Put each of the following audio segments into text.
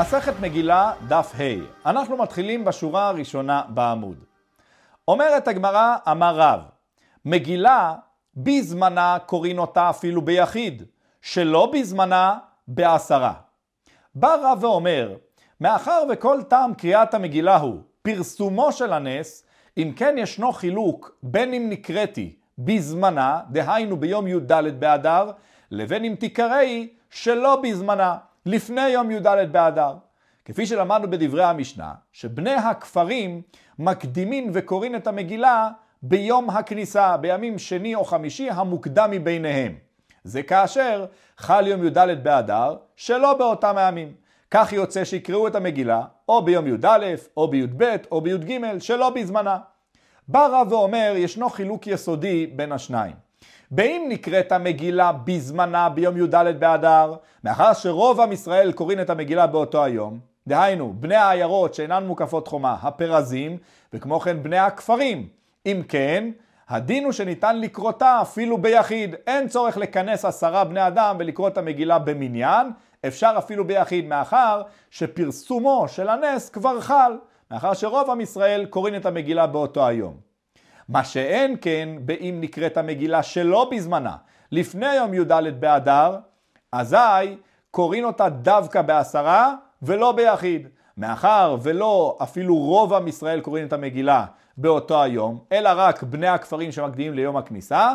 מסכת מגילה, דף ה'. אנחנו מתחילים בשורה הראשונה בעמוד. אומרת הגמרא, אמר רב, מגילה בזמנה קוראים אותה אפילו ביחיד, שלא בזמנה בעשרה. בא רב ואומר, מאחר וכל טעם קריאת המגילה הוא פרסומו של הנס, אם כן ישנו חילוק בין אם נקראתי בזמנה, דהיינו ביום י"ד באדר, לבין אם תקראי שלא בזמנה, לפני יום י"ד באדר. כפי שלמדנו בדברי המשנה, שבני הכפרים מקדימים וקוראים את המגילה ביום הכניסה, בימים שני או חמישי המוקדם מביניהם. זה כאשר חל יום י"ד באדר, שלא באותם הימים. כך יוצא שיקראו את המגילה או ביום י"א, או בי"ב, או בי"ג, שלא בזמנה. בא רב ואומר, ישנו חילוק יסודי בין השניים. באם נקראת המגילה בזמנה ביום י"ד באדר, מאחר שרוב עם ישראל קוראים את המגילה באותו היום, דהיינו, בני העיירות שאינן מוקפות חומה, הפרזים, וכמו כן בני הכפרים. אם כן, הדין הוא שניתן לקרותה אפילו ביחיד. אין צורך לכנס עשרה בני אדם ולקרוא את המגילה במניין, אפשר אפילו ביחיד, מאחר שפרסומו של הנס כבר חל, מאחר שרוב עם ישראל קוראים את המגילה באותו היום. מה שאין כן, באם נקראת המגילה שלא בזמנה, לפני יום י"ד באדר, אזי קוראים אותה דווקא בעשרה ולא ביחיד. מאחר ולא אפילו רוב עם ישראל קוראים את המגילה באותו היום, אלא רק בני הכפרים שמקדימים ליום הכניסה,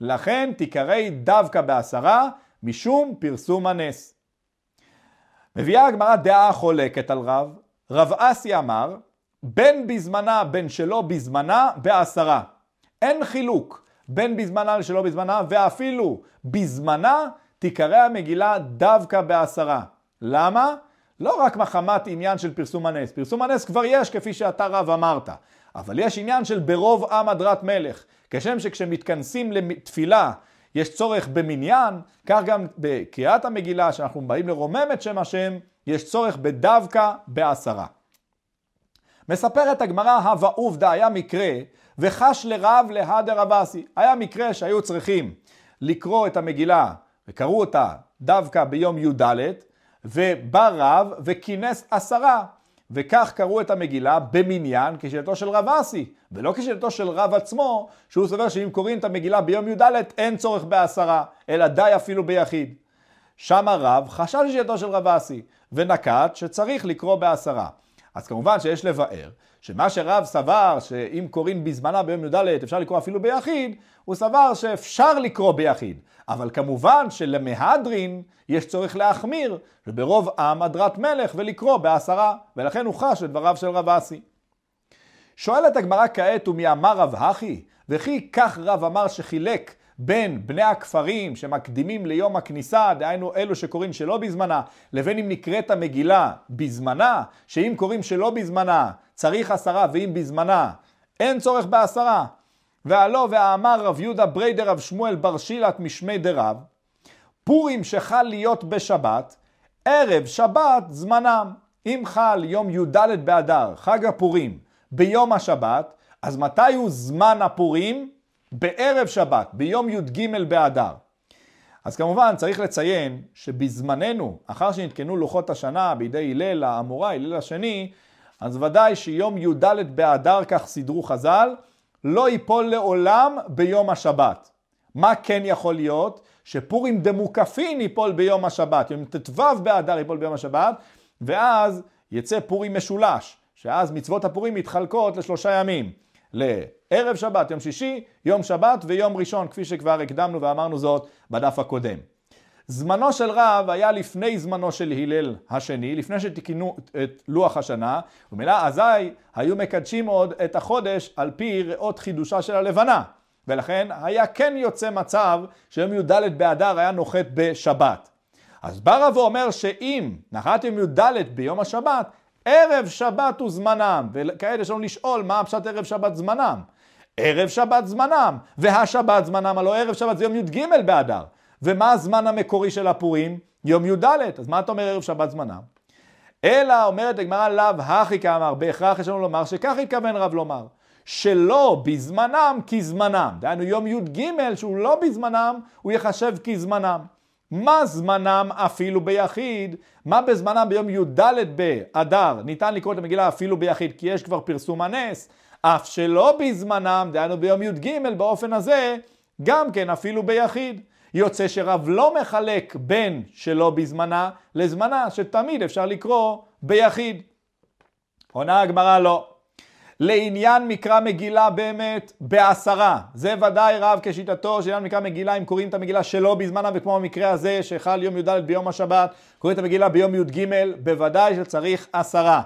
לכן תיקראי דווקא בעשרה משום פרסום הנס. מביאה הגמרא דעה חולקת על רב, רב אסי אמר, בין בזמנה בין שלא בזמנה בעשרה. אין חילוק בין בזמנה לשלא בזמנה, ואפילו בזמנה תיקרא המגילה דווקא בעשרה. למה? לא רק מחמת עניין של פרסום הנס. פרסום הנס כבר יש, כפי שאתה רב אמרת. אבל יש עניין של ברוב עם הדרת מלך. כשם שכשמתכנסים לתפילה יש צורך במניין, כך גם בקריאת המגילה, שאנחנו באים לרומם את שם השם, יש צורך בדווקא בעשרה. מספרת הגמרא, הווה עובדא, היה מקרה, וחש לרב להדר אבסי. היה מקרה שהיו צריכים לקרוא את המגילה, וקראו אותה דווקא ביום י"ד, ובא רב וכינס עשרה. וכך קראו את המגילה במניין כשיטתו של רב אסי, ולא כשיטתו של רב עצמו, שהוא סובר שאם קוראים את המגילה ביום י"ד אין צורך בעשרה, אלא די אפילו ביחיד. שם הרב חשב לשיטתו של רב אסי, ונקט שצריך לקרוא בעשרה. אז כמובן שיש לבאר שמה שרב סבר שאם קוראים בזמנה ביום י"ד אפשר לקרוא אפילו ביחיד, הוא סבר שאפשר לקרוא ביחיד. אבל כמובן שלמהדרין יש צורך להחמיר, וברוב עם הדרת מלך ולקרוא בעשרה, ולכן הוא חש את דבריו של רב אסי. שואלת הגמרא כעת ומי אמר רב הכי? וכי כך רב אמר שחילק בין בני הכפרים שמקדימים ליום הכניסה, דהיינו אלו שקוראים שלא בזמנה, לבין אם נקראת המגילה בזמנה, שאם קוראים שלא בזמנה צריך עשרה ואם בזמנה אין צורך בעשרה. והלא ואמר רב יהודה בריידר רב שמואל בר שילת משמי דרב, פורים שחל להיות בשבת, ערב שבת זמנם. אם חל יום י"ד באדר, חג הפורים, ביום השבת, אז מתי הוא זמן הפורים? בערב שבת, ביום י"ג באדר. אז כמובן צריך לציין שבזמננו, אחר שנתקנו לוחות השנה בידי הלל האמוראי, הלל השני, אז ודאי שיום י"ד באדר, כך סידרו חז"ל, לא ייפול לעולם ביום השבת. מה כן יכול להיות? שפורים דמוקפין ייפול ביום השבת, יום ט"ו באדר ייפול ביום השבת, ואז יצא פורים משולש, שאז מצוות הפורים מתחלקות לשלושה ימים. לערב שבת, יום שישי, יום שבת ויום ראשון, כפי שכבר הקדמנו ואמרנו זאת בדף הקודם. זמנו של רב היה לפני זמנו של הלל השני, לפני שתיקנו את לוח השנה, ומילא אזי היו מקדשים עוד את החודש על פי ראות חידושה של הלבנה. ולכן היה כן יוצא מצב שיום י"ד באדר היה נוחת בשבת. אז בא רב ואומר שאם נחת יום י"ד ביום השבת, ערב שבת הוא זמנם, וכעת יש לנו לשאול מה הפשט ערב שבת זמנם. ערב שבת זמנם, והשבת זמנם, הלוא ערב שבת זה יום י"ג באדר. ומה הזמן המקורי של הפורים? יום י"ד. אז מה אתה אומר ערב שבת זמנם? אלא אומרת הגמרא לאו הכי כאמר, בהכרח יש לנו לומר שכך התכוון רב לומר. שלא בזמנם כזמנם. דהיינו יום י"ג שהוא לא בזמנם, הוא יחשב כזמנם. מה זמנם אפילו ביחיד? מה בזמנם ביום י"ד באדר ניתן לקרוא את המגילה אפילו ביחיד כי יש כבר פרסום הנס, אף שלא בזמנם, דהיינו ביום י"ג באופן הזה, גם כן אפילו ביחיד. יוצא שרב לא מחלק בין שלא בזמנה לזמנה, שתמיד אפשר לקרוא ביחיד. עונה הגמרא לא. לעניין מקרא מגילה באמת בעשרה. זה ודאי רב כשיטתו של עניין מקרא מגילה אם קוראים את המגילה שלא בזמנה וכמו במקרה הזה שחל יום י"ד ביום השבת, קוראים את המגילה ביום י"ג, בוודאי שצריך עשרה.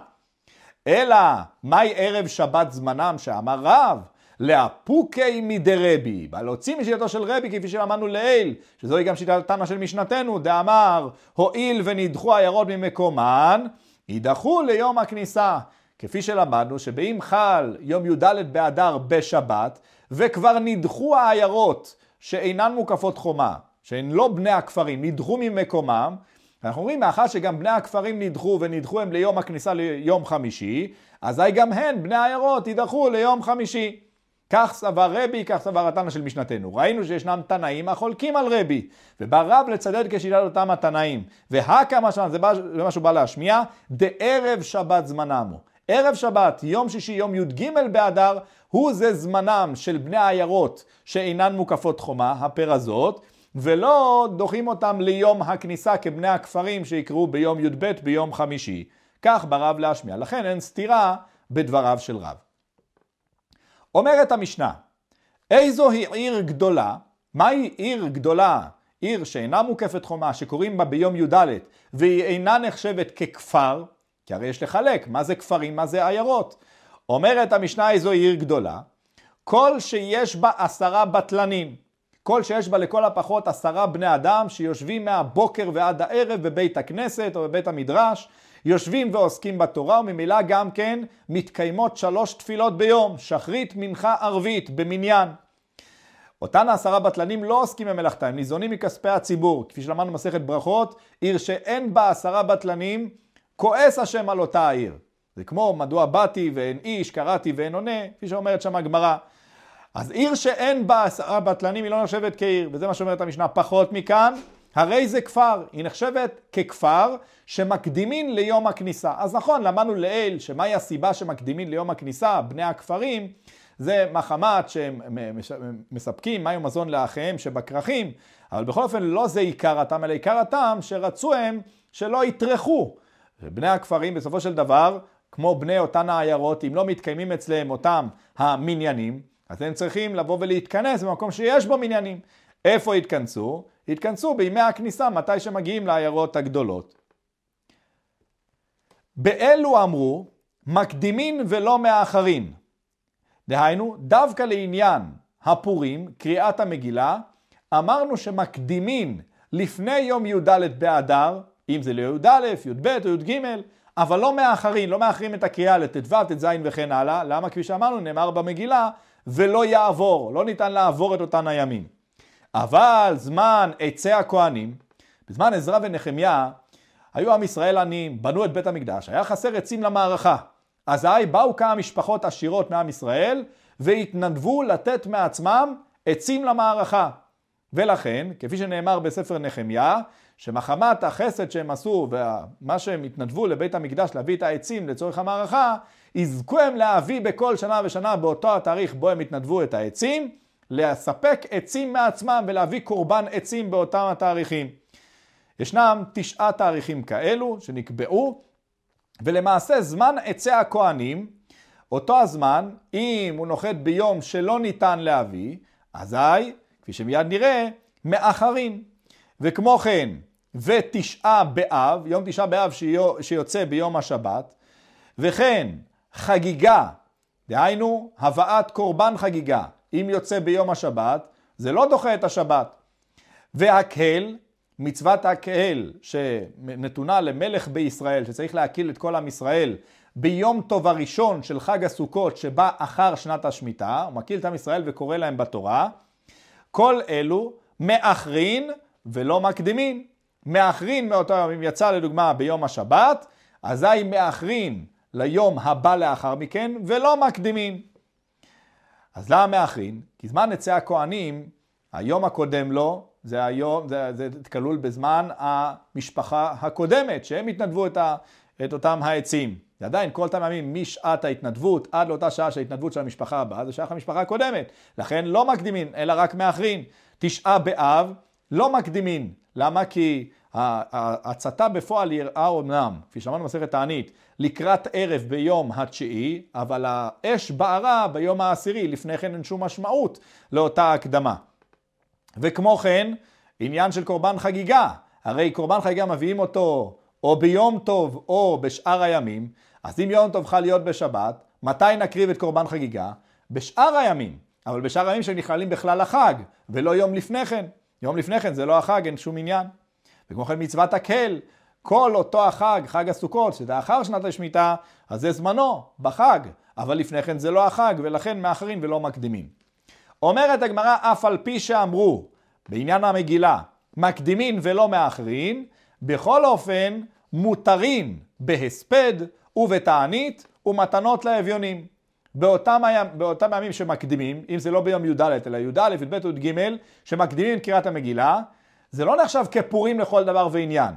אלא, מהי ערב שבת זמנם שאמר רב? לאפוקי מדרבי, בא להוציא משיטתו של רבי כפי שאמרנו לעיל, שזוהי גם שיטתנה של משנתנו, דאמר הואיל ונדחו עיירות ממקומן, יידחו ליום הכניסה. כפי שלמדנו שבאם חל יום י"ד באדר בשבת, וכבר נדחו העיירות שאינן מוקפות חומה, שהן לא בני הכפרים, נדחו ממקומם, אנחנו אומרים, מאחר שגם בני הכפרים נדחו, ונדחו הם ליום הכניסה ליום חמישי, אזי גם הן, בני העיירות, יידחו ליום חמישי. כך סבר רבי, כך סבר התנא של משנתנו. ראינו שישנם תנאים החולקים על רבי, ובא רב לצדד כשיטת אותם התנאים. והכה מה שם, זה מה שהוא בא להשמיע, דערב שבת זמנם הוא. ערב שבת, יום שישי, יום י"ג באדר, הוא זה זמנם של בני העיירות שאינן מוקפות חומה, הפרזות, ולא דוחים אותם ליום הכניסה כבני הכפרים שיקראו ביום י"ב ביום חמישי. כך ברב להשמיע. לכן אין סתירה בדבריו של רב. אומרת המשנה, איזו היא עיר גדולה? מהי עיר גדולה? עיר שאינה מוקפת חומה, שקוראים בה ביום י"ד, והיא אינה נחשבת ככפר, כי הרי יש לחלק, מה זה כפרים, מה זה עיירות. אומרת המשנה איזו עיר גדולה, כל שיש בה עשרה בטלנים, כל שיש בה לכל הפחות עשרה בני אדם שיושבים מהבוקר ועד הערב בבית הכנסת או בבית המדרש, יושבים ועוסקים בתורה וממילא גם כן מתקיימות שלוש תפילות ביום, שחרית, מנחה, ערבית, במניין. אותן העשרה בטלנים לא עוסקים במלאכתה, הם ניזונים מכספי הציבור. כפי שלמדנו במסכת ברכות, עיר שאין בה עשרה בטלנים, כועס השם על אותה העיר. זה כמו מדוע באתי ואין איש, קראתי ואין עונה, כפי שאומרת שם הגמרא. אז עיר שאין בה עשרה בטלנים היא לא נחשבת כעיר, וזה מה שאומרת המשנה, פחות מכאן, הרי זה כפר, היא נחשבת ככפר שמקדימין ליום הכניסה. אז נכון, למדנו לעיל שמהי הסיבה שמקדימין ליום הכניסה, בני הכפרים, זה מחמת שהם מספקים מים ומזון לאחיהם שבכרכים, אבל בכל אופן לא זה עיקר הטעם, אלא עיקר הטעם שרצו הם שלא יטרחו. בני הכפרים בסופו של דבר, כמו בני אותן העיירות, אם לא מתקיימים אצלם אותם המניינים, אז הם צריכים לבוא ולהתכנס במקום שיש בו מניינים. איפה יתכנסו? יתכנסו בימי הכניסה, מתי שמגיעים לעיירות הגדולות. באלו אמרו, מקדימין ולא מאחרין. דהיינו, דווקא לעניין הפורים, קריאת המגילה, אמרנו שמקדימין לפני יום י"ד באדר, אם זה לי"א, י"ב או י"ג, אבל לא מאחרין, לא מאחרים את הקריאה לט"ו, ט"ז וכן הלאה. למה? כפי שאמרנו, נאמר במגילה, ולא יעבור, לא ניתן לעבור את אותן הימים. אבל זמן עצי הכהנים, בזמן עזרא ונחמיה, היו עם ישראל עניים, בנו את בית המקדש, היה חסר עצים למערכה. אזי באו כמה משפחות עשירות מעם ישראל, והתנדבו לתת מעצמם עצים למערכה. ולכן, כפי שנאמר בספר נחמיה, שמחמת החסד שהם עשו ומה שהם התנדבו לבית המקדש להביא את העצים לצורך המערכה, יזכו הם להביא בכל שנה ושנה באותו התאריך בו הם התנדבו את העצים, לספק עצים מעצמם ולהביא קורבן עצים באותם התאריכים. ישנם תשעה תאריכים כאלו שנקבעו, ולמעשה זמן עצי הכהנים, אותו הזמן, אם הוא נוחת ביום שלא ניתן להביא, אזי, כפי שמיד נראה, מאחרים. וכמו כן, ותשעה באב, יום תשעה באב שיוצא ביום השבת, וכן חגיגה, דהיינו הבאת קורבן חגיגה, אם יוצא ביום השבת, זה לא דוחה את השבת. והקהל, מצוות הקהל שנתונה למלך בישראל, שצריך להקיל את כל עם ישראל ביום טוב הראשון של חג הסוכות שבא אחר שנת השמיטה, הוא מקיל את עם ישראל וקורא להם בתורה, כל אלו מאחרין ולא מקדימין. מאחרין מאותו יום, אם יצא לדוגמה ביום השבת, אזי מאחרין ליום הבא לאחר מכן ולא מקדימין. אז למה מאחרין? כי זמן עצי הכהנים, היום הקודם לו זה היום, זה, זה כלול בזמן המשפחה הקודמת, שהם התנדבו את, ה, את אותם העצים. זה עדיין כל אותם ימים משעת ההתנדבות עד לאותה שעה של ההתנדבות של המשפחה הבאה, זה שייך למשפחה הקודמת. לכן לא מקדימים, אלא רק מאחרים. תשעה באב לא מקדימים. למה? כי ההצתה בפועל יראה אומנם, כפי שאמרנו במסכת תענית, לקראת ערב ביום התשיעי, אבל האש בערה ביום העשירי, לפני כן אין שום משמעות לאותה הקדמה. וכמו כן, עניין של קורבן חגיגה, הרי קורבן חגיגה מביאים אותו או ביום טוב או בשאר הימים, אז אם יום טוב חל להיות בשבת, מתי נקריב את קורבן חגיגה? בשאר הימים, אבל בשאר הימים שנכללים בכלל החג, ולא יום לפני כן. יום לפני כן זה לא החג, אין שום עניין. וכמו כן מצוות הקל, כל אותו החג, חג הסוכות, שזה אחר שנת השמיטה, אז זה זמנו, בחג, אבל לפני כן זה לא החג, ולכן מאחרים ולא מקדימים. אומרת הגמרא, אף על פי שאמרו, בעניין המגילה, מקדימין ולא מאחרים, בכל אופן מותרים בהספד ובתענית ומתנות לאביונים. באותם, הימ, באותם הימים שמקדימים, אם זה לא ביום י"ד אלא י"א, י"ב י"ג, שמקדימים את קריאת המגילה, זה לא נחשב כפורים לכל דבר ועניין.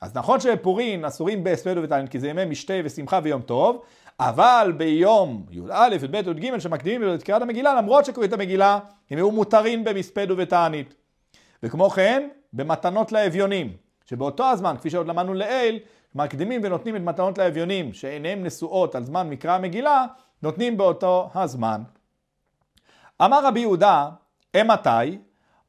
אז נכון שבפורים אסורים בהספד ובתענית, כי זה ימי משתה ושמחה ויום טוב, אבל ביום י"א, י"ב, י"ג שמקדימים את קריאת המגילה, למרות שקוראים את המגילה, הם יהיו מותרים במספד ובתענית. וכמו כן, במתנות לאביונים, שבאותו הזמן, כפי שעוד למדנו לעיל, מקדימים ונותנים את מתנות לאביונים, שעיניהם נשואות על זמן מקרא המגילה, נותנים באותו הזמן. אמר רבי יהודה, אמתי?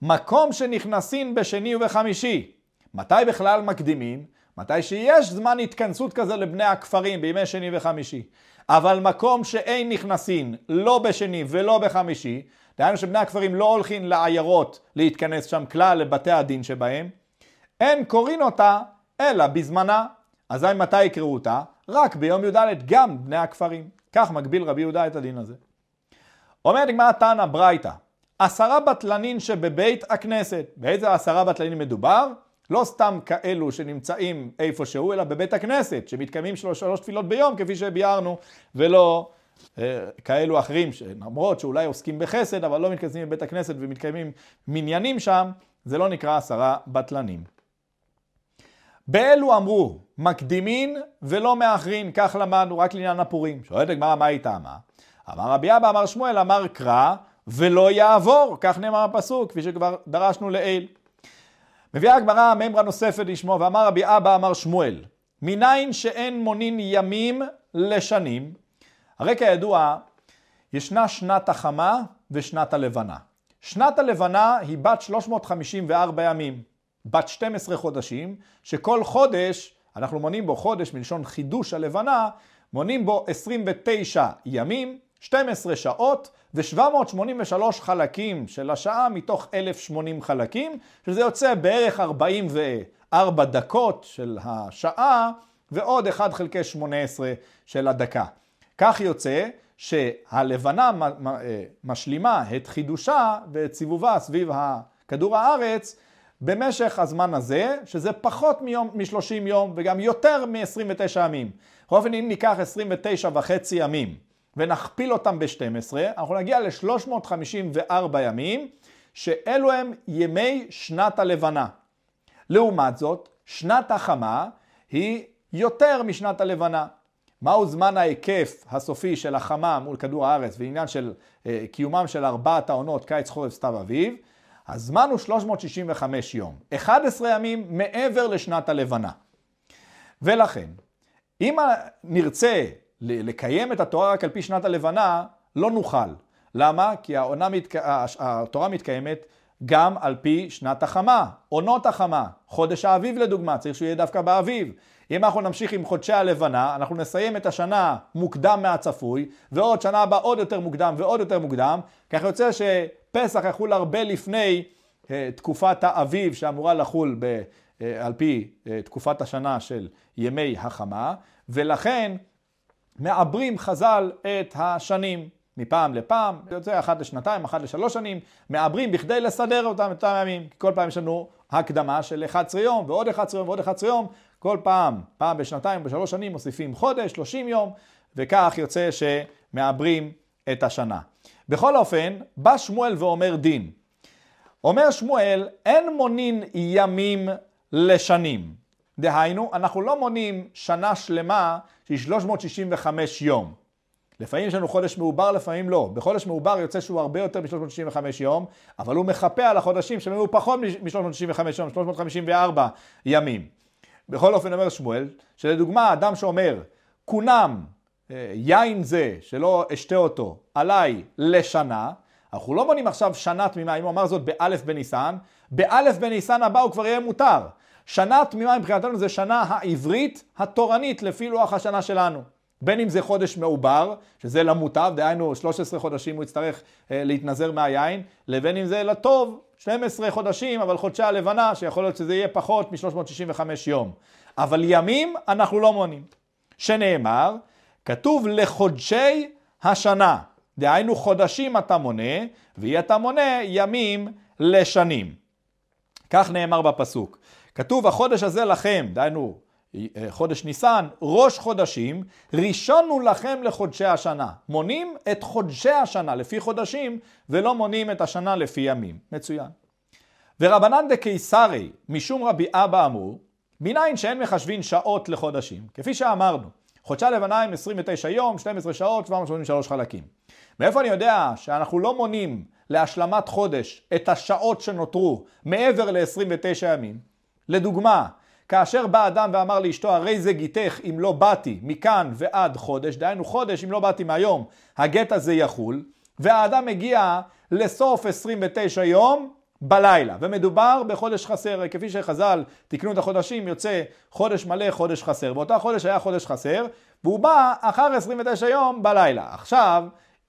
מקום שנכנסים בשני ובחמישי. מתי בכלל מקדימים? מתי שיש זמן התכנסות כזה לבני הכפרים בימי שני וחמישי. אבל מקום שאין נכנסים לא בשני ולא בחמישי, דהיינו שבני הכפרים לא הולכים לעיירות להתכנס שם כלל לבתי הדין שבהם, אין קוראים אותה אלא בזמנה. אזי מתי יקראו אותה? רק ביום י"ד גם בני הכפרים. כך מגביל רבי יהודה את הדין הזה. אומרת גמרא תנא ברייתא, עשרה בטלנים שבבית הכנסת. באיזה עשרה בטלנים מדובר? לא סתם כאלו שנמצאים איפשהו, אלא בבית הכנסת, שמתקיימים שלוש, שלוש תפילות ביום, כפי שביארנו, ולא אה, כאלו אחרים, למרות שאולי עוסקים בחסד, אבל לא מתכנסים בבית הכנסת ומתקיימים מניינים שם, זה לא נקרא עשרה בטלנים. באלו אמרו, מקדימין ולא מאחרין, כך למדנו רק לעניין הפורים. שואלת הגמרא, מה היא טעמה? אמר רבי אבא, אמר שמואל, אמר קרא ולא יעבור, כך נאמר הפסוק, כפי שכבר דרשנו לעיל. מביאה הגמרא מימרה נוספת לשמו, ואמר רבי אבא, אמר שמואל, מניין שאין מונין ימים לשנים. הרי כידוע, ישנה שנת החמה ושנת הלבנה. שנת הלבנה היא בת 354 ימים. בת 12 חודשים, שכל חודש, אנחנו מונים בו חודש מלשון חידוש הלבנה, מונים בו 29 ימים, 12 שעות ו-783 חלקים של השעה מתוך 1,080 חלקים, שזה יוצא בערך 44 דקות של השעה ועוד 1 חלקי 18 של הדקה. כך יוצא שהלבנה אה, משלימה את חידושה ואת סיבובה סביב כדור הארץ במשך הזמן הזה, שזה פחות מ-30 יום וגם יותר מ-29 ימים. בכל אופן, אם ניקח 29 וחצי ימים ונכפיל אותם ב-12, אנחנו נגיע ל-354 ימים, שאלו הם ימי שנת הלבנה. לעומת זאת, שנת החמה היא יותר משנת הלבנה. מהו זמן ההיקף הסופי של החמה מול כדור הארץ ועניין של אה, קיומם של ארבעת העונות, קיץ, חורף, סתיו, אביב? הזמן הוא 365 יום, 11 ימים מעבר לשנת הלבנה. ולכן, אם נרצה לקיים את התורה רק על פי שנת הלבנה, לא נוכל. למה? כי העונה מתק... התורה מתקיימת גם על פי שנת החמה, עונות החמה, חודש האביב לדוגמה, צריך שהוא יהיה דווקא באביב. אם אנחנו נמשיך עם חודשי הלבנה, אנחנו נסיים את השנה מוקדם מהצפוי, ועוד שנה הבאה עוד יותר מוקדם ועוד יותר מוקדם, כך יוצא שפסח יחול הרבה לפני uh, תקופת האביב שאמורה לחול ב, uh, על פי uh, תקופת השנה של ימי החמה, ולכן מעברים חז"ל את השנים. מפעם לפעם, יוצא אחת לשנתיים, אחת לשלוש שנים, מעברים בכדי לסדר אותם את הימים. כל פעם יש לנו הקדמה של 11 יום ועוד 11 יום ועוד 11 יום, כל פעם, פעם בשנתיים, בשלוש שנים מוסיפים חודש, 30 יום, וכך יוצא שמעברים את השנה. בכל אופן, בא שמואל ואומר דין. אומר שמואל, אין מונין ימים לשנים. דהיינו, אנחנו לא מונים שנה שלמה שהיא 365 יום. לפעמים יש לנו חודש מעובר, לפעמים לא. בחודש מעובר יוצא שהוא הרבה יותר מ-365 יום, אבל הוא מחפה על החודשים שהם היו פחות מ-365 יום, 354 ימים. בכל אופן אומר שמואל, שלדוגמה, אדם שאומר, כונם יין זה, שלא אשתה אותו, עליי לשנה, אנחנו לא מונים עכשיו שנה תמימה, אם הוא אמר זאת באלף בניסן, באלף בניסן הבא הוא כבר יהיה מותר. שנה תמימה מבחינתנו זה שנה העברית התורנית לפי לוח השנה שלנו. בין אם זה חודש מעובר, שזה למוטב, דהיינו 13 חודשים הוא יצטרך אה, להתנזר מהיין, לבין אם זה לטוב, 12 חודשים, אבל חודשי הלבנה, שיכול להיות שזה יהיה פחות מ-365 יום. אבל ימים אנחנו לא מונים. שנאמר, כתוב לחודשי השנה, דהיינו חודשים אתה מונה, ואי אתה מונה ימים לשנים. כך נאמר בפסוק. כתוב החודש הזה לכם, דהיינו אה, חודש ניסן, ראש חודשים, ראשון הוא לכם לחודשי השנה. מונים את חודשי השנה לפי חודשים, ולא מונים את השנה לפי ימים. מצוין. ורבנן דקיסרי, משום רבי אבא אמרו, מניין שאין מחשבין שעות לחודשים. כפי שאמרנו, חודשי הלבנה הם 29 יום, 12 שעות, 783 חלקים. מאיפה אני יודע שאנחנו לא מונים להשלמת חודש את השעות שנותרו מעבר ל-29 ימים? לדוגמה, כאשר בא אדם ואמר לאשתו, הרי זה גיתך אם לא באתי מכאן ועד חודש, דהיינו חודש אם לא באתי מהיום, הגט הזה יחול, והאדם מגיע לסוף 29 יום בלילה, ומדובר בחודש חסר, כפי שחז"ל תיקנו את החודשים, יוצא חודש מלא, חודש חסר, באותו חודש היה חודש חסר, והוא בא אחר 29 יום בלילה. עכשיו,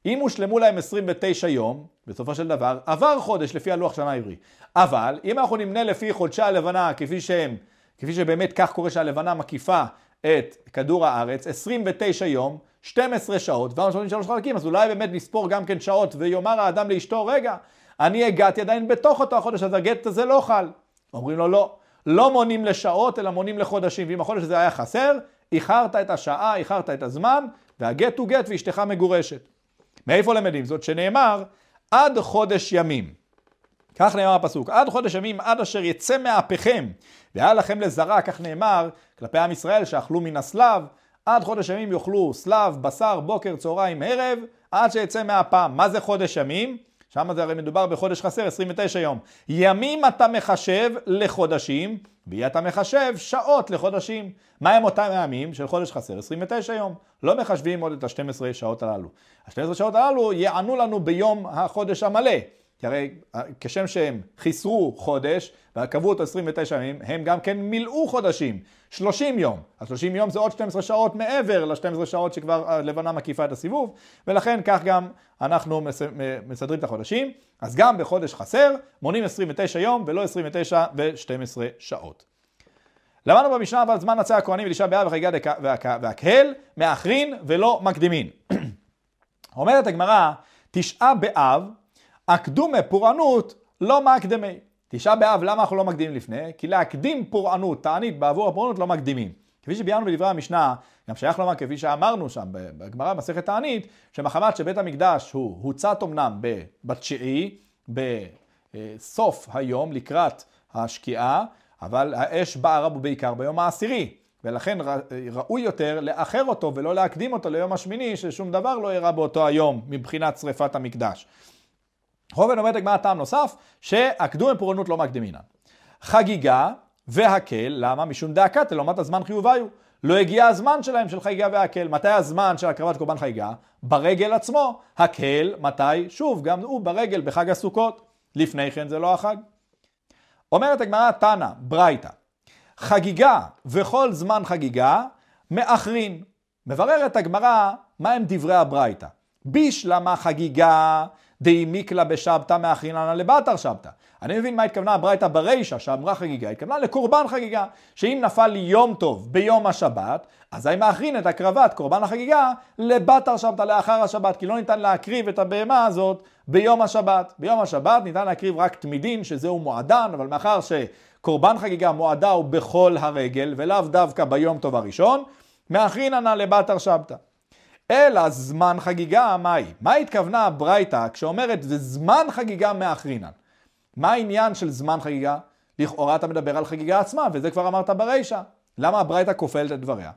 אם הושלמו להם 29 יום, בסופו של דבר, עבר חודש לפי הלוח שנה העברי. אבל, אם אנחנו נמנה לפי חודשי הלבנה, כפי שהם כפי שבאמת כך קורה שהלבנה מקיפה את כדור הארץ, 29 יום, 12 שעות, ו-83 חלקים, אז אולי באמת נספור גם כן שעות, ויאמר האדם לאשתו, רגע, אני הגעתי עדיין בתוך אותו החודש, אז הגט הזה לא חל. אומרים לו, לא, לא מונים לשעות, אלא מונים לחודשים, ואם החודש הזה היה חסר, איחרת את השעה, איחרת את הזמן, והגט הוא גט ואשתך מגורשת. מאיפה למדים זאת? שנאמר, עד חודש ימים. כך נאמר הפסוק, עד חודש ימים עד אשר יצא מאפיכם, והיה לכם לזרע, כך נאמר, כלפי עם ישראל שאכלו מן הסלב, עד חודש ימים יאכלו סלב, בשר, בוקר, צהריים, ערב, עד שיצא מהפעם. מה זה חודש ימים? שם זה הרי מדובר בחודש חסר, 29 יום. ימים אתה מחשב לחודשים, ואי אתה מחשב שעות לחודשים. מה הם אותם ימים של חודש חסר? 29 יום. לא מחשבים עוד את ה-12 שעות הללו. ה-12 שעות הללו יענו לנו ביום החודש המלא. כי הרי אה, כשם שהם חיסרו חודש וקבעו אותו 29 ימים, הם גם כן מילאו חודשים, 30 יום. אז 30 יום זה עוד 12 שעות מעבר ל-12 שעות שכבר הלבנה מקיפה את הסיבוב, ולכן כך גם אנחנו מסדרים את החודשים. אז גם בחודש חסר מונים 29 יום ולא 29 ו-12 שעות. למדנו במשנה אבל זמן עצי הכהנים ולשעה באב וחגיגה והקהל מאחרין ולא מקדימין. אומרת הגמרא, תשעה באב הקדומה פורענות לא מקדמי. תשעה באב, למה אנחנו לא מקדימים לפני? כי להקדים פורענות, תענית בעבור הפורענות לא מקדימים. כפי שביארנו בדברי המשנה, גם שייך לומר כפי שאמרנו שם בגמרא במסכת תענית, שמחמת שבית המקדש הוא הוצת אמנם בתשיעי, בסוף היום לקראת השקיעה, אבל האש בערה בו בעיקר ביום העשירי. ולכן ראוי יותר לאחר אותו ולא להקדים אותו ליום השמיני, ששום דבר לא אירע באותו היום מבחינת שריפת המקדש. רובן אומרת הגמרא טעם נוסף, שהקדום בפורענות לא מקדימינן. חגיגה והקל, למה? משום דאקת, לעומת הזמן חיוביו. לא הגיע הזמן שלהם של חגיגה והקל. מתי הזמן של הקרבת קורבן חגיגה? ברגל עצמו. הקל, מתי? שוב, גם הוא ברגל בחג הסוכות. לפני כן זה לא החג. אומרת הגמרא תנא, ברייתא, חגיגה וכל זמן חגיגה מאחרין. מבררת הגמרא מהם דברי הברייתא. בישלמה חגיגה דאי מיקלה בשבתא מאחריננה לבתר שבתא. אני מבין מה התכוונה הברייתא ברישא שאמרה חגיגה, התכוונה לקורבן חגיגה, שאם נפל לי יום טוב ביום השבת, אזי מאחרין את הקרבת קורבן החגיגה לבתר שבתא לאחר השבת, כי לא ניתן להקריב את הבהמה הזאת ביום השבת. ביום השבת ניתן להקריב רק תמידין, שזהו מועדן, אבל מאחר שקורבן חגיגה מועדה הוא בכל הרגל, ולאו דווקא ביום טוב הראשון, מאחריננה לבתר שבתא. אלא זמן חגיגה, מהי? מה התכוונה הברייתא כשאומרת זה זמן חגיגה מאחרינן? מה העניין של זמן חגיגה? לכאורה אתה מדבר על חגיגה עצמה, וזה כבר אמרת ברישא. למה הברייתא כופלת את דבריה?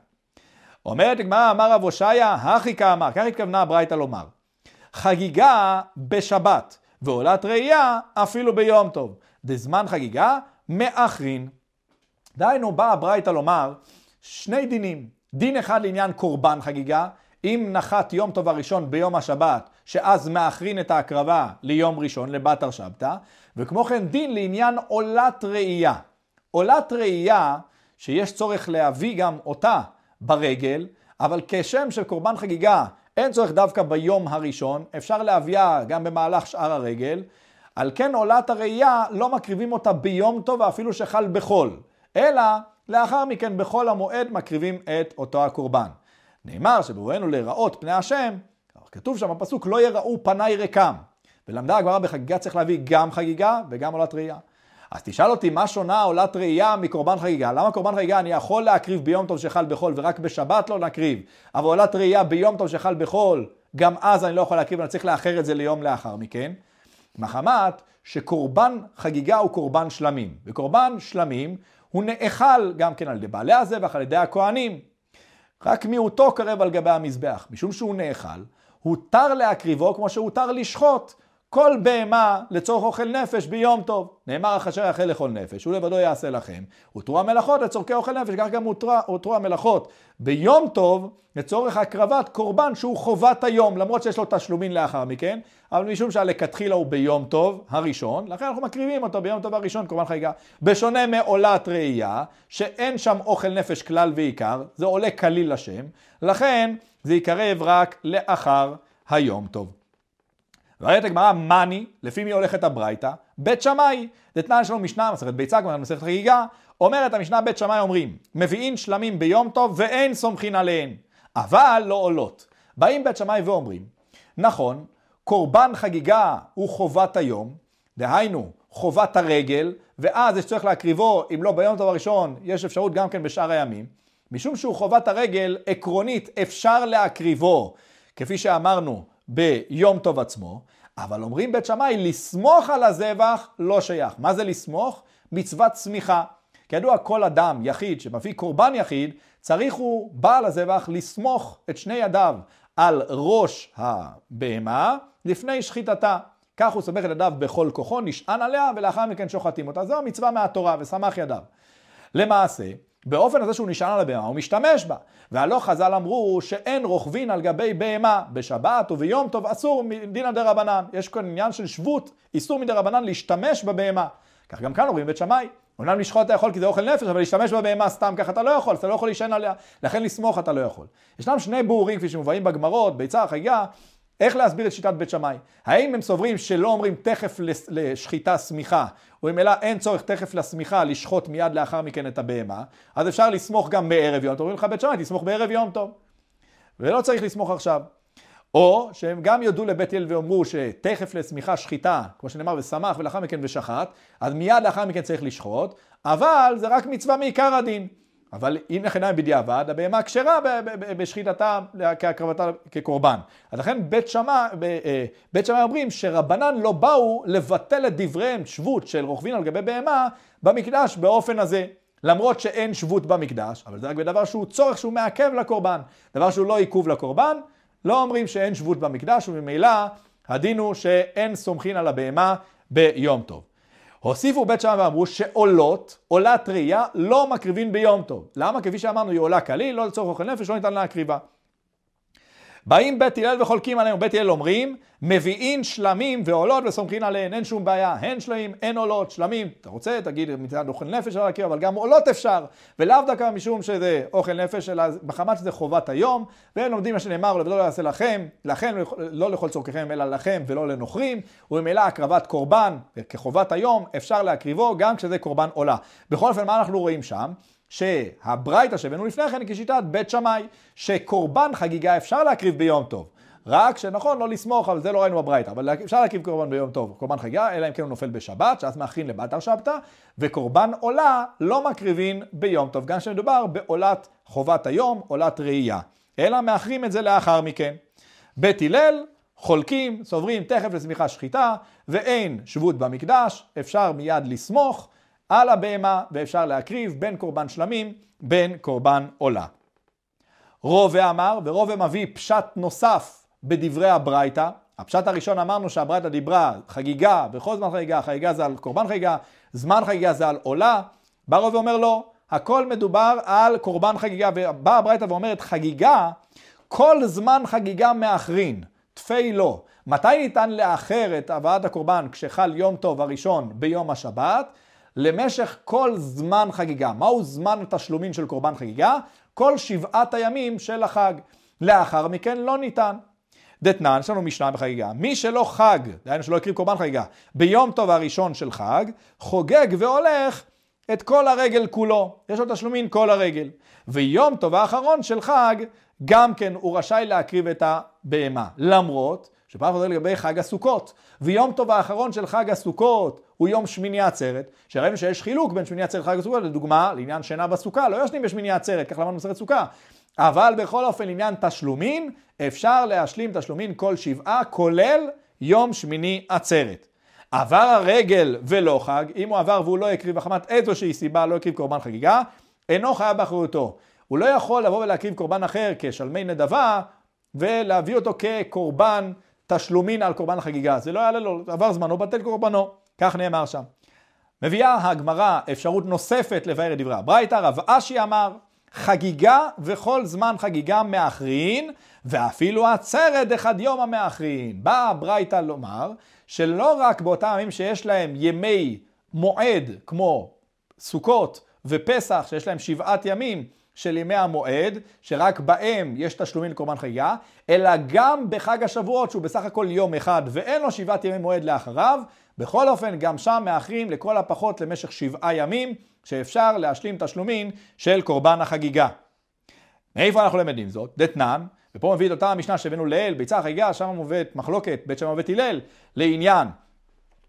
אומרת הגמרא, אמר רב הושעיה, הכי כאמר, כך התכוונה הברייתא לומר. חגיגה בשבת, ועולת ראייה אפילו ביום טוב. דזמן חגיגה, מאחרין. דהיינו, באה הברייתא לומר שני דינים. דין אחד לעניין קורבן חגיגה, אם נחת יום טוב הראשון ביום השבת, שאז מאחרין את ההקרבה ליום ראשון, לבתר שבתא, וכמו כן דין לעניין עולת ראייה. עולת ראייה, שיש צורך להביא גם אותה ברגל, אבל כשם של קורבן חגיגה אין צורך דווקא ביום הראשון, אפשר להביאה גם במהלך שאר הרגל. על כן עולת הראייה לא מקריבים אותה ביום טוב ואפילו שחל בחול, אלא לאחר מכן בחול המועד מקריבים את אותו הקורבן. נאמר שבבואנו להיראות פני השם, כתוב שם בפסוק לא יראו פניי ריקם. ולמדה הגמרא בחגיגה צריך להביא גם חגיגה וגם עולת ראייה. אז תשאל אותי מה שונה עולת ראייה מקורבן חגיגה? למה קורבן חגיגה אני יכול להקריב ביום טוב שחל בחול ורק בשבת לא נקריב? אבל עולת ראייה ביום טוב שחל בחול, גם אז אני לא יכול להקריב, אני צריך לאחר את זה ליום לאחר מכן. מחמת שקורבן חגיגה הוא קורבן שלמים, וקורבן שלמים הוא נאכל גם כן על ידי בעלי הזבח, על ידי הכהנים. רק מיעוטו קרב על גבי המזבח. משום שהוא נאכל, הותר להקריבו כמו שהותר לשחוט. כל בהמה לצורך אוכל נפש ביום טוב. נאמר אשר יאכל לכל נפש, הוא לבדו יעשה לכם. הותרו המלאכות לצורכי אוכל נפש, כך גם הותרו המלאכות ביום טוב לצורך הקרבת קורבן שהוא חובת היום, למרות שיש לו תשלומין לאחר מכן, אבל משום שהלכתחילה הוא ביום טוב הראשון, לכן אנחנו מקריבים אותו ביום טוב הראשון, קורבן חגיגה. בשונה מעולת ראייה, שאין שם אוכל נפש כלל ועיקר, זה עולה כליל לשם, לכן זה יקרב רק לאחר היום טוב. ואומרת הגמרא, מאני, לפי מי הולכת הברייתא? בית שמאי. דתנן שלנו משנה, מסכת ביצה, כמו מסכת חגיגה, אומרת המשנה בית שמאי אומרים, מביאים שלמים ביום טוב ואין סומכין עליהן, אבל לא עולות. באים בית שמאי ואומרים, נכון, קורבן חגיגה הוא חובת היום, דהיינו חובת הרגל, ואז יש צורך להקריבו, אם לא ביום טוב הראשון, יש אפשרות גם כן בשאר הימים. משום שהוא חובת הרגל, עקרונית אפשר להקריבו, כפי שאמרנו, ביום טוב עצמו, אבל אומרים בית שמאי, לסמוך על הזבח לא שייך. מה זה לסמוך? מצוות צמיחה. כידוע, כל אדם יחיד שמביא קורבן יחיד, צריך הוא, בעל הזבח, לסמוך את שני ידיו על ראש הבהמה לפני שחיטתה. כך הוא סומך את ידיו בכל כוחו, נשען עליה, ולאחר מכן שוחטים אותה. זו המצווה מהתורה, וסמך ידיו. למעשה, באופן הזה שהוא נשען על הבהמה, הוא משתמש בה. והלא חז"ל אמרו שאין רוכבין על גבי בהמה בשבת וביום טוב אסור מדינא דרבנן. יש כאן עניין של שבות, איסור מדרבנן להשתמש בבהמה. כך גם כאן אומרים בית שמאי. אומנם לשחוט אתה יכול כי זה אוכל נפש, אבל להשתמש בבהמה סתם ככה אתה לא יכול, אתה לא יכול להישען עליה, לכן לסמוך אתה לא יכול. ישנם שני ברורים כפי שמובאים בגמרות, ביצה, חגיגה, איך להסביר את שיטת בית שמאי? האם הם סוברים שלא אומרים תכף לשחיטה שמיכה, וממילא אין צורך תכף לשמיכה לשחוט מיד לאחר מכן את הבהמה, אז אפשר לסמוך גם בערב יום טוב. אומרים לך בית שמאי, תסמוך בערב יום טוב. ולא צריך לסמוך עכשיו. או שהם גם יודו לבית הלל ואומרו שתכף לשמיכה שחיטה, כמו שנאמר ושמח ולאחר מכן ושחט, אז מיד לאחר מכן צריך לשחוט, אבל זה רק מצווה מעיקר הדין. אבל אם נכנה בדיעבד, הבהמה כשרה בשחיטתה כהקרבתה כקורבן. אז לכן בית שמאי, אה, בית שמאי אומרים שרבנן לא באו לבטל את דבריהם, שבות של רוכבין על גבי בהמה, במקדש באופן הזה. למרות שאין שבות במקדש, אבל זה רק בדבר שהוא צורך שהוא מעכב לקורבן. דבר שהוא לא עיכוב לקורבן, לא אומרים שאין שבות במקדש, וממילא הדין הוא שאין סומכין על הבהמה ביום טוב. הוסיפו בית שמאי ואמרו שעולות, עולת ראייה, לא מקריבים ביום טוב. למה? כפי שאמרנו, היא עולה קליל, לא לצורך אוכל נפש, לא ניתן להקריבה. באים בית הלל וחולקים עליהם, בית הלל אומרים, מביאים שלמים ועולות וסומכים עליהן, אין שום בעיה, הן שלמים, אין עולות, שלמים, אתה רוצה, תגיד מצד אוכל נפש אפשר להכיר, אבל גם עולות אפשר, ולאו דווקא משום שזה אוכל נפש, אלא בחמת שזה חובת היום, והם לומדים מה שנאמר, ולא יעשה לכם, לכם, לא לכל צורככם, אלא לכם ולא לנוכרים, וממילא הקרבת קורבן כחובת היום, אפשר להקריבו גם כשזה קורבן עולה. בכל אופן, מה אנחנו רואים שם? שהברייתא שהבאנו לפני כן היא כשיטת בית שמאי, שקורבן חגיגה אפשר להקריב ביום טוב. רק שנכון, לא לסמוך, אבל זה לא ראינו בברייתא, אבל אפשר להקריב קורבן ביום טוב, קורבן חגיגה, אלא אם כן הוא נופל בשבת, שאז מאחרים לבתר שבתא, וקורבן עולה לא מקריבים ביום טוב, גם כשמדובר בעולת חובת היום, עולת ראייה, אלא מאחרים את זה לאחר מכן. בית הלל חולקים, סוברים תכף לשמיכה שחיטה, ואין שבות במקדש, אפשר מיד לסמוך על הבהמה ואפשר להקריב בין קורבן שלמים בין קורבן עולה. רובה אמר, ורובה מביא פשט נוסף בדברי הברייתא. הפשט הראשון אמרנו שהברייתא דיברה חגיגה, בכל זמן חגיגה, חגיגה זה על קורבן חגיגה, זמן חגיגה זה על עולה. בא רובה ואומר לא, הכל מדובר על קורבן חגיגה, ובאה הברייתא ואומרת חגיגה, כל זמן חגיגה מאחרין, תפי לא. מתי ניתן לאחר את הבאת הקורבן כשחל יום טוב הראשון ביום השבת? למשך כל זמן חגיגה. מהו זמן התשלומים של קורבן חגיגה? כל שבעת הימים של החג. לאחר מכן לא ניתן. דתנן, יש לנו משנה בחגיגה. מי שלא חג, דהיינו שלא הקריב קורבן חגיגה, ביום טוב הראשון של חג, חוגג והולך את כל הרגל כולו. יש לו תשלומין כל הרגל. ויום טוב האחרון של חג, גם כן הוא רשאי להקריב את הבהמה. למרות שפעם חוזר לגבי חג הסוכות. ויום טוב האחרון של חג הסוכות הוא יום שמיני עצרת, שראינו שיש חילוק בין שמיני עצרת לחג הסוכות, לדוגמה, לעניין שינה בסוכה, לא ישנים בשמיני עצרת, כך למדנו מסרט סוכה. אבל בכל אופן, לעניין תשלומין, אפשר להשלים תשלומין כל שבעה, כולל יום שמיני עצרת. עבר הרגל ולא חג, אם הוא עבר והוא לא הקריב מחמת איזושהי סיבה, לא הקריב קורבן חגיגה, אינו חייב באחריותו. הוא לא יכול לבוא ולהקריב קורבן אחר כשלמי נדבה, ולהביא אותו כקורבן תשלומין על קורבן החגיגה. זה לא יעלה לו, עבר זמנו, בטל קורבנו. כך נאמר שם. מביאה הגמרא אפשרות נוספת לבאר את דברי הברייתא, רב אשי אמר, חגיגה וכל זמן חגיגה מאחרין, ואפילו עצרת אחד יום המאחרין. באה הברייתא לומר, שלא רק באותם ימים שיש להם ימי מועד, כמו סוכות ופסח, שיש להם שבעת ימים, של ימי המועד, שרק בהם יש תשלומים לקורבן חגיגה, אלא גם בחג השבועות, שהוא בסך הכל יום אחד ואין לו שבעת ימי מועד לאחריו, בכל אופן, גם שם מאחרים לכל הפחות למשך שבעה ימים, שאפשר להשלים תשלומים של קורבן החגיגה. מאיפה אנחנו למדים זאת? דתנן, ופה מביא את אותה המשנה שהבאנו לאל, ביצה החגיגה, שם מובאת מחלוקת בית שמע ובית הלל, לעניין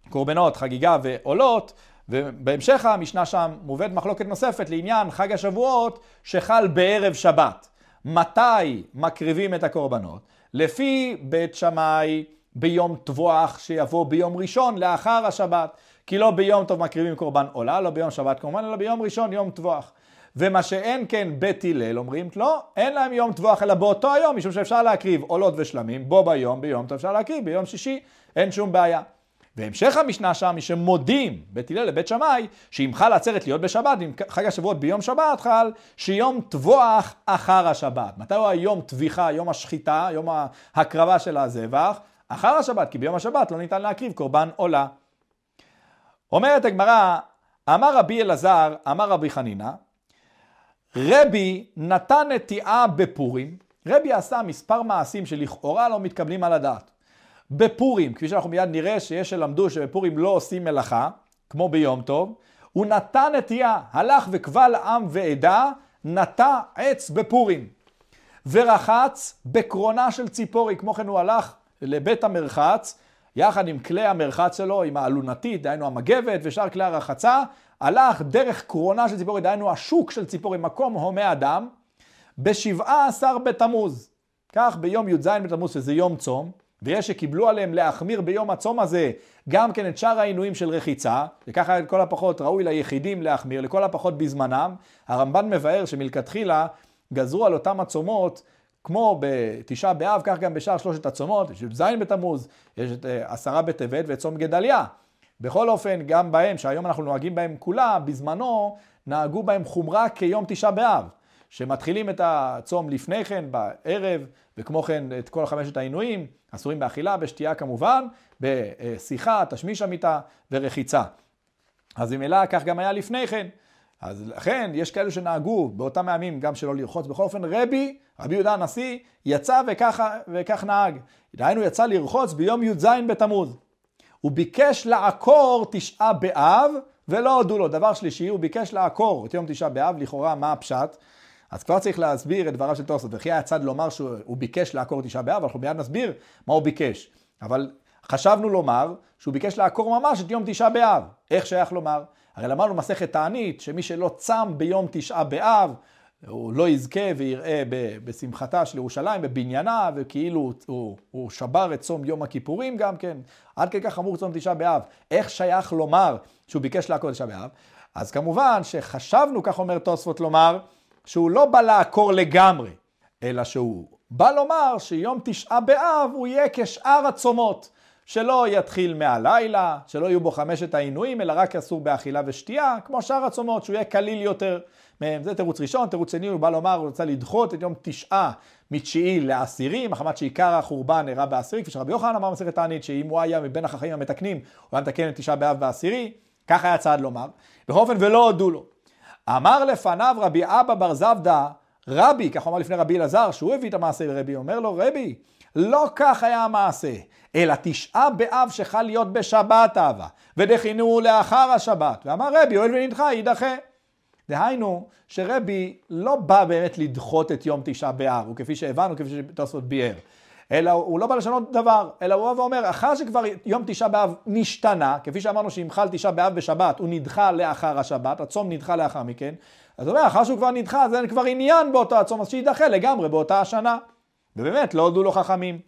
קורבנות, חגיגה ועולות, ובהמשך המשנה שם מובאת מחלוקת נוספת לעניין חג השבועות שחל בערב שבת. מתי מקריבים את הקורבנות? לפי בית שמאי ביום טבוח שיבוא ביום ראשון לאחר השבת. כי לא ביום טוב מקריבים קורבן עולה, לא ביום שבת קורבן, אלא ביום ראשון יום טבוח. ומה שאין כן בית הלל אומרים, לא, אין להם יום טבוח אלא באותו היום, משום שאפשר להקריב עולות ושלמים, בו ביום, ביום טוב אפשר להקריב, ביום שישי אין שום בעיה. והמשך המשנה שם היא שמודים בית הלל לבית שמאי שאם חל עצרת להיות בשבת, אם חג השבועות ביום שבת חל, שיום טבוח אחר השבת. מתי הוא היום טביחה, יום השחיטה, יום ההקרבה של הזבח? אחר השבת, כי ביום השבת לא ניתן להקריב קורבן עולה. אומרת הגמרא, אמר רבי אלעזר, אמר רבי חנינא, רבי נתן נטיעה בפורים, רבי עשה מספר מעשים שלכאורה לא מתקבלים על הדעת. בפורים, כפי שאנחנו מיד נראה שיש שלמדו שבפורים לא עושים מלאכה, כמו ביום טוב, הוא נתן נטייה, הלך וקבל עם ועדה, נטע עץ בפורים. ורחץ בקרונה של ציפורי, כמו כן הוא הלך לבית המרחץ, יחד עם כלי המרחץ שלו, עם האלונתית, דהיינו המגבת ושאר כלי הרחצה, הלך דרך קרונה של ציפורי, דהיינו השוק של ציפורי, מקום הומה אדם, בשבעה עשר בתמוז. כך ביום י"ז בתמוז, שזה יום צום, ויש שקיבלו עליהם להחמיר ביום הצום הזה גם כן את שאר העינויים של רחיצה, וככה לכל הפחות ראוי ליחידים להחמיר, לכל הפחות בזמנם. הרמב"ן מבאר שמלכתחילה גזרו על אותם הצומות כמו בתשעה באב, כך גם בשאר שלושת הצומות, יש את ז' בתמוז, יש את אה, עשרה בטבת ואת צום גדליה. בכל אופן, גם בהם, שהיום אנחנו נוהגים בהם כולם, בזמנו נהגו בהם חומרה כיום תשעה באב. שמתחילים את הצום לפני כן, בערב, וכמו כן את כל חמשת העינויים, אסורים באכילה, בשתייה כמובן, בשיחה, תשמיש המיטה ורחיצה. אז ממילא כך גם היה לפני כן. אז לכן יש כאלו שנהגו באותם הימים גם שלא לרחוץ. בכל אופן רבי, רבי יהודה הנשיא, יצא וכך, וכך נהג. דהיינו יצא לרחוץ ביום י"ז בתמוז. הוא ביקש לעקור תשעה באב ולא הודו לו. דבר שלישי, הוא ביקש לעקור את יום תשעה באב, לכאורה מה הפשט? אז כבר צריך להסביר את דבריו של תוספות. וכי היה צד לומר שהוא ביקש לעקור תשעה באב, אנחנו מיד נסביר מה הוא ביקש. אבל חשבנו לומר שהוא ביקש לעקור ממש את יום תשעה באב. איך שייך לומר? הרי למדנו מסכת תענית, שמי שלא צם ביום תשעה באב, הוא לא יזכה ויראה בשמחתה של ירושלים, בבניינה, וכאילו הוא, הוא שבר את צום יום הכיפורים גם כן, עד כדי כך חמור צום תשעה באב. איך שייך לומר שהוא ביקש לעקור תשעה באב? אז כמובן שחשבנו, כך אומר תוספות לומר, שהוא לא בא לעקור לגמרי, אלא שהוא בא לומר שיום תשעה באב הוא יהיה כשאר הצומות. שלא יתחיל מהלילה, שלא יהיו בו חמשת העינויים, אלא רק אסור באכילה ושתייה, כמו שאר הצומות, שהוא יהיה קליל יותר מהם. זה תירוץ ראשון. תירוץ שני, הוא בא לומר, הוא רוצה לדחות את יום תשעה מתשיעי לעשירי, מחמת שעיקר החורבן אירע בעשירי, כפי שרבי יוחנן אמר במסכת תענית, שאם הוא היה מבין החכמים המתקנים, הוא היה מתקן את תשעה באב בעשירי, כך היה צעד לומר. בכל אופן, ולא הודו לו. אמר לפניו רבי אבא בר זבדא, רבי, כך אמר לפני רבי אלעזר, שהוא הביא את המעשה לרבי, אומר לו, רבי, לא כך היה המעשה, אלא תשעה באב שחל להיות בשבת אהבה, ודחינו לאחר השבת. ואמר רבי, הואיל ונדחה, יידחה. דהיינו, שרבי לא בא באמת לדחות את יום תשעה באב, וכפי שהבנו, כפי שתוספות ביאר. אלא הוא לא בא לשנות דבר, אלא הוא בא ואומר, אחר שכבר יום תשעה באב נשתנה, כפי שאמרנו שאם חל תשעה באב בשבת, הוא נדחה לאחר השבת, הצום נדחה לאחר מכן, אז הוא אומר, אחר שהוא כבר נדחה, אז אין כבר עניין באותו הצום, אז שיידחה לגמרי באותה השנה. ובאמת, לא הודו לו חכמים.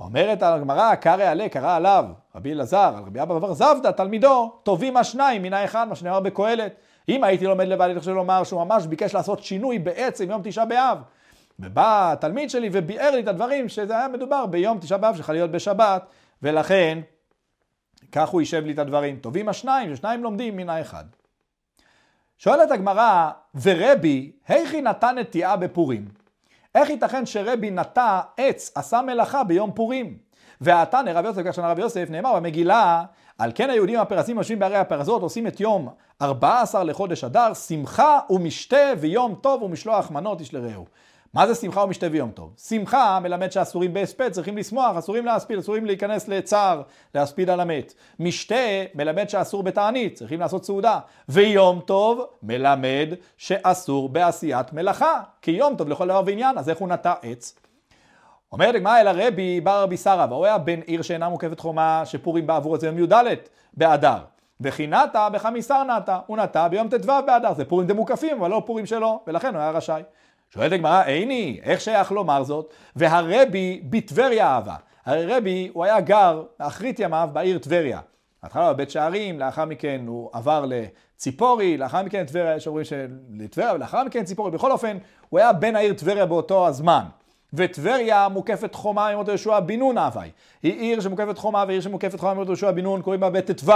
אומרת הגמרא, קרא עלה, קרא עליו, רבי אלעזר, על רבי אבא בר זבדא, תלמידו, טובים השניים מן האחד, מה שנאמר בקהלת. אם הייתי לומד לבד, אני חושב לומר שהוא ממש ביקש לעשות שינוי בעצם יום תשעה באב. ובא התלמיד שלי וביאר לי את הדברים שזה היה מדובר ביום תשעה באב שלך להיות בשבת, ולכן כך הוא יישב לי את הדברים. טובים השניים, ששניים לומדים מן האחד. שואלת הגמרא, ורבי, היכי נתן נטיעה בפורים? איך ייתכן שרבי נטע עץ, עשה מלאכה ביום פורים? והתנא רב יוסף, כך רב יוסף, נאמר במגילה, על כן היהודים הפרסים יושבים בערי הפרזות, עושים את יום 14 לחודש אדר, שמחה ומשתה ויום טוב ומשלוח מנות איש לרעהו. מה זה שמחה ומשתה ויום טוב? שמחה מלמד שאסורים בהספד, צריכים לשמוח, אסורים להספיד, אסורים להיכנס לצער, להספיד על המת. משתה מלמד שאסור בתענית, צריכים לעשות סעודה. ויום טוב מלמד שאסור בעשיית מלאכה, כי יום טוב לכל דבר ועניין, אז איך הוא נטע עץ? אומרת הגמרא אל הרבי בר רבי סרא, והוא היה בן עיר שאינה מוקפת חומה, שפורים בעבור את זה יום י"ד באדר. וכי נטע בחמיסר נטע, הוא נטע ביום ט"ו באדר, זה פורים דמוקפים, אבל לא פורים שלו, ולכן הוא היה רשאי. שואלת הגמרא, איני, איך שייך לומר זאת? והרבי בטבריה אהבה. הרי רבי, הוא היה גר באחרית ימיו בעיר טבריה. בהתחלה בבית שערים, לאחר מכן הוא עבר לציפורי, לאחר מכן לטבריה, יש אומרים שלטבריה, ולאחר מכן ציפורי. בכל אופן, הוא היה בן העיר טבריה באותו הזמן. וטבריה מוקפת חומה אותו יהושע בן נון אבי. היא עיר שמוקפת חומה ועיר שמוקפת חומה אותו יהושע בן נון, קוראים בה בית ט"ו.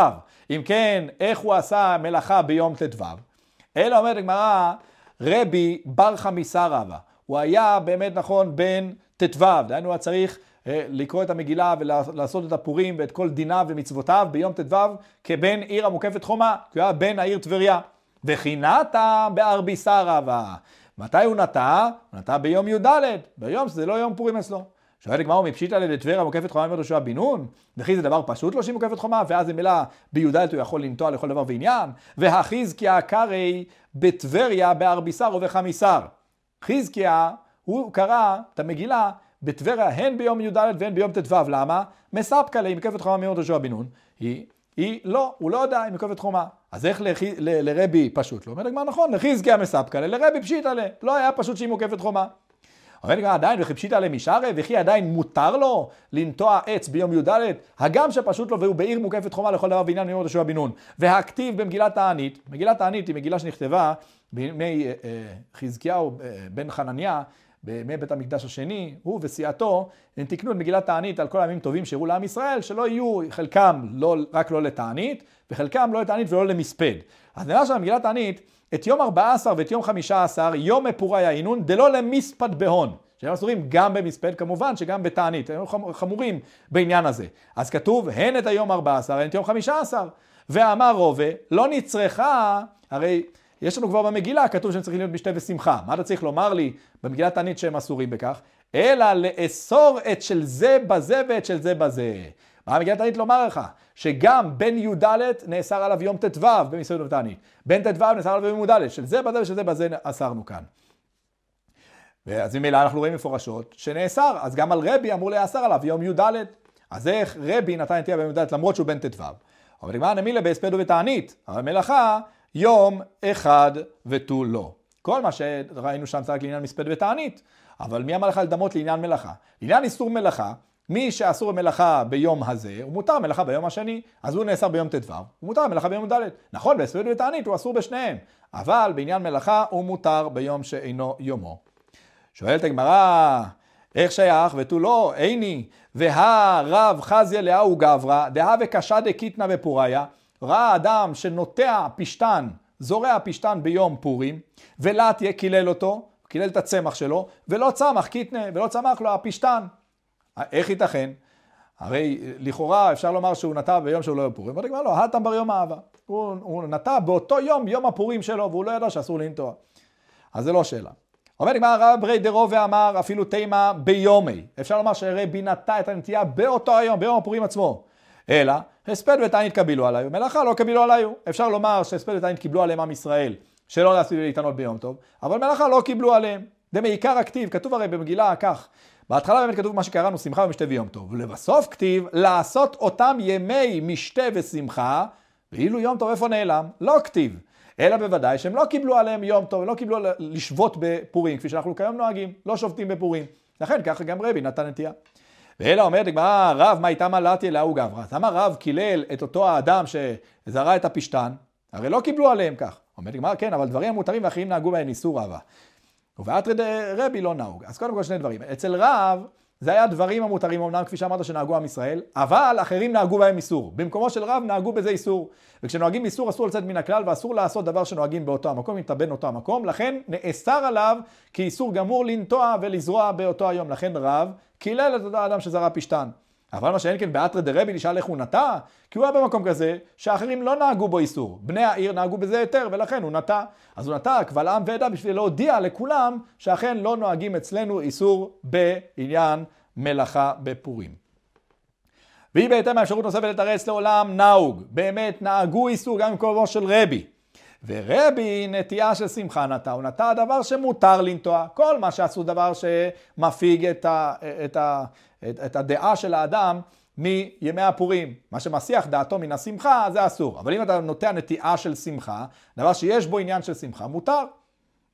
אם כן, איך הוא עשה מלאכה ביום ט"ו? אלא אומרת הגמרא, רבי בר חמיסה רבא. הוא היה באמת נכון בן ט"ו, דהיינו היה צריך אה, לקרוא את המגילה ולעשות את הפורים ואת כל דיניו ומצוותיו ביום ט"ו כבן עיר המוקפת חומה, כי הוא היה בן העיר טבריה. וכי נטע בארביסה רבא. מתי הוא נטע? הוא נטע ביום י"ד, ביום שזה לא יום פורים אצלו. שואל הגמרא מפשיטא לטבריה מוקפת חומה אומר יהושע בן נון? וכי זה דבר פשוט לו שהיא מוקפת חומה, ואז ממילא בי"ד הוא יכול לנטוע לכל דבר ועניין? והחזקיה קרי בטבריה בארביסר ובחמיסר. חזקיה, הוא קרא את המגילה בטבריה הן ביום י"ד והן ביום ט"ו, למה? מספקא לה, היא מקפת חומה מיום יהושע בן נון. היא, היא לא, הוא לא יודע אם מקפת חומה. אז איך לח... ל... לרבי פשוט? לא אומר לגמר נכון, לחזקיה מספקא לה, לרבי פשיטא לה. לא היה פשוט שהיא מוקפת חומה. אומר לי עדיין וכי פשיטא למישארי וכי עדיין מותר לו לנטוע עץ ביום י"ד הגם שפשוט לו והוא בעיר מוקפת חומה לכל דבר בעניין מיום יהושע בן נון והכתיב במגילת תענית מגילת תענית היא מגילה שנכתבה בימי אה, אה, חזקיהו אה, בן חנניה בימי בית המקדש השני, הוא וסיעתו, הם תיקנו את מגילת תענית על כל הימים טובים שהראו לעם ישראל, שלא יהיו חלקם לא, רק לא לתענית, וחלקם לא לתענית ולא למספד. אז נראה שבמגילת תענית את יום 14 ואת יום 15, יום מפורי העינון, דלא למספד בהון. שהם אסורים גם במספד, כמובן שגם בתענית, הם חמורים בעניין הזה. אז כתוב, הן את היום 14, הן את יום 15. ואמר רובה, לא נצרכה, הרי יש לנו כבר במגילה, כתוב שהם צריכים להיות משתה ושמחה. מה אתה צריך לומר לי במגילת תענית שהם אסורים בכך? אלא לאסור את של זה בזה ואת של זה בזה. מה המגילת תענית לומר לך? שגם בן י"ד נאסר עליו יום ט"ו במסעדת ותענית. בן ט"ו נאסר עליו יום י"ד, של זה בזה ושל זה בזה אסרנו כאן. אז ממילא אנחנו רואים מפורשות שנאסר, אז גם על רבי אמור להיאסר עליו יום י"ד. אז איך רבי נתן נטייה ביום י"ד למרות שהוא בן ט"ו? אבל נגמר נמילה בהספד ובתענית, אבל מלאכה יום אחד ותו לא. כל מה שראינו שם זה רק לעניין מספד ותענית, אבל מי אמר לך לדמות לעניין מלאכה? לעניין איסור מלאכה, מי שאסור מלאכה ביום הזה, הוא מותר מלאכה ביום השני, אז הוא נאסר ביום ט"ו, הוא מותר מלאכה ביום ד'. נכון, בהספד ותענית הוא אסור בשניהם, אבל בעניין מלאכה הוא מותר ביום שאינו יומו. שואלת הגמרא, איך שייך? ותו לא, איני, והרב חזיה לאהו גברא, דהא וקשא דקיתנא בפוריה, ראה אדם שנוטע פשתן, זורע פשתן ביום פורים, ולטיה קילל אותו, קילל את הצמח שלו, ולא צמח קיתנה, ולא צמח לו הפשתן. איך ייתכן? הרי לכאורה אפשר לומר שהוא נטע ביום שהוא לא יום פורים, ואתה כבר לא, הטם בר יום אהבה. הוא, הוא נטע באותו יום, יום הפורים שלו, והוא לא ידע שאסור לנטוע. אז זה לא שאלה. אומר מה הרב רי דרו ואמר אפילו תימה ביומי. אפשר לומר שרבי נטע את הנטייה באותו היום, ביום הפורים עצמו. אלא, הספד ותענית קבילו עליו, מלאכה לא קבילו עליו. אפשר לומר שהספד ותענית קיבלו עליהם עם ישראל, שלא להספיד להתענות ביום טוב, אבל מלאכה לא קיבלו עליהם. דמעיקר הכתיב, כתוב הרי במגילה כך, בהתחלה באמת כתוב מה שקראנו שמחה ומשתה ויום טוב, ולבסוף כתיב לעשות אותם ימי משתה ושמחה, ואילו יום טוב איפה נעלם? לא כתיב. אלא בוודאי שהם לא קיבלו עליהם יום טוב, לא קיבלו לשבות בפורים, כפי שאנחנו כיום נוהגים, לא שובתים בפורים. לכן ככה גם רבי נתן נטייה. ואלא אומרת לגמרא, רב, מה איתה מלאתי לאהו גברא? אז למה רב קילל את אותו האדם שזרע את הפשתן? הרי לא קיבלו עליהם כך. אומרת לגמרא, כן, אבל דברים המותרים ואחרים נהגו בהם איסור אהבה. ובאתרד רבי לא נהוג. אז קודם כל שני דברים. אצל רב זה היה דברים המותרים אמנם, כפי שאמרת, שנהגו עם ישראל, אבל אחרים נהגו בהם איסור. במקומו של רב נהגו בזה איסור. וכשנוהגים איסור אסור לצאת מן הכלל, ואסור לעשות דבר שנוהגים באותו המקום, אם תבן אותו המקום, לכן נאסר עליו כאיסור גמור לנטוע ולזרוע באותו היום. לכן רב קילל את אותו אדם שזרע פשתן. אבל מה שאין כן באתרא דרבי נשאל איך הוא נטע, כי הוא היה במקום כזה שאחרים לא נהגו בו איסור. בני העיר נהגו בזה יותר, ולכן הוא נטע. אז הוא נטע קבל עם ועדה בשביל להודיע לכולם שאכן לא נוהגים אצלנו איסור בעניין מלאכה בפורים. והיא בהתאם האפשרות נוספת לתרץ לעולם נהוג. באמת נהגו איסור גם קרובו של רבי. ורבי נטייה של שמחה נטע, הוא נטע דבר שמותר לנטוע. כל מה שעשו דבר שמפיג את, ה, את, ה, את, את הדעה של האדם מימי הפורים. מה שמסיח דעתו מן השמחה זה אסור. אבל אם אתה נוטע נטיעה של שמחה, דבר שיש בו עניין של שמחה, מותר.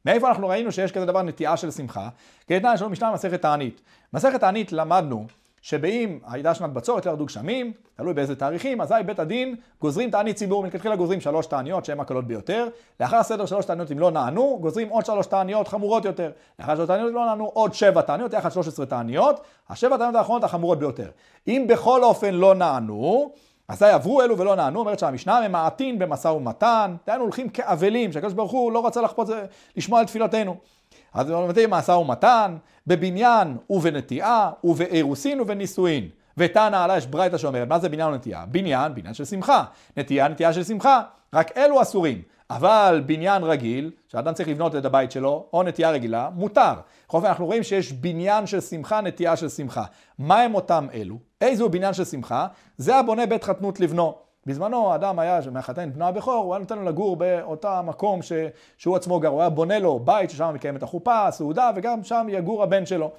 מאיפה אנחנו ראינו שיש כזה דבר נטיעה של שמחה? כי יש לנו משנה במסכת תענית. מסכת תענית למדנו שבאם הייתה שנת בצורת, לא ירדו גשמים, תלוי באיזה תאריכים, אזי בית הדין גוזרים תענית ציבור, מלכתחילה גוזרים שלוש תעניות שהן הקלות ביותר, לאחר הסדר שלוש תעניות אם לא נענו, גוזרים עוד שלוש תעניות חמורות יותר, לאחר שלוש תעניות אם לא נענו עוד שבע תעניות, יחד שלוש עשרה תעניות, השבע תעניות האחרונות החמורות ביותר. אם בכל אופן לא נענו, אזי עברו אלו ולא נענו, אומרת שהמשנה ממעטין במשא ומתן, דהיינו הולכים כאבלים, שהקדוש ברוך הוא לא רצה לחפות, לשמוע על תפילותינו. אז לומדים משא ומתן, בבניין ובנטיעה, ובאירוסין ובנישואין. ותנא עלה יש ברייתא שאומרת, מה זה בניין ונטיעה? בניין, בניין של שמחה. נטיעה, נטיעה של שמחה. רק אלו אסורים. אבל בניין רגיל, שאדם צריך לבנות את הבית שלו, או נטיעה רגילה, מותר. בכל אופן, אנחנו רואים שיש בניין של שמחה, נטיעה של שמחה. מה הם אותם אלו? איזו בניין של שמחה? זה הבונה בית חתנות לבנו. בזמנו אדם היה מחתן את בנו הבכור, הוא היה נותן לו לגור באותו מקום ש... שהוא עצמו גר, הוא היה בונה לו בית ששם מקיים את החופה, הסעודה, וגם שם יגור הבן שלו.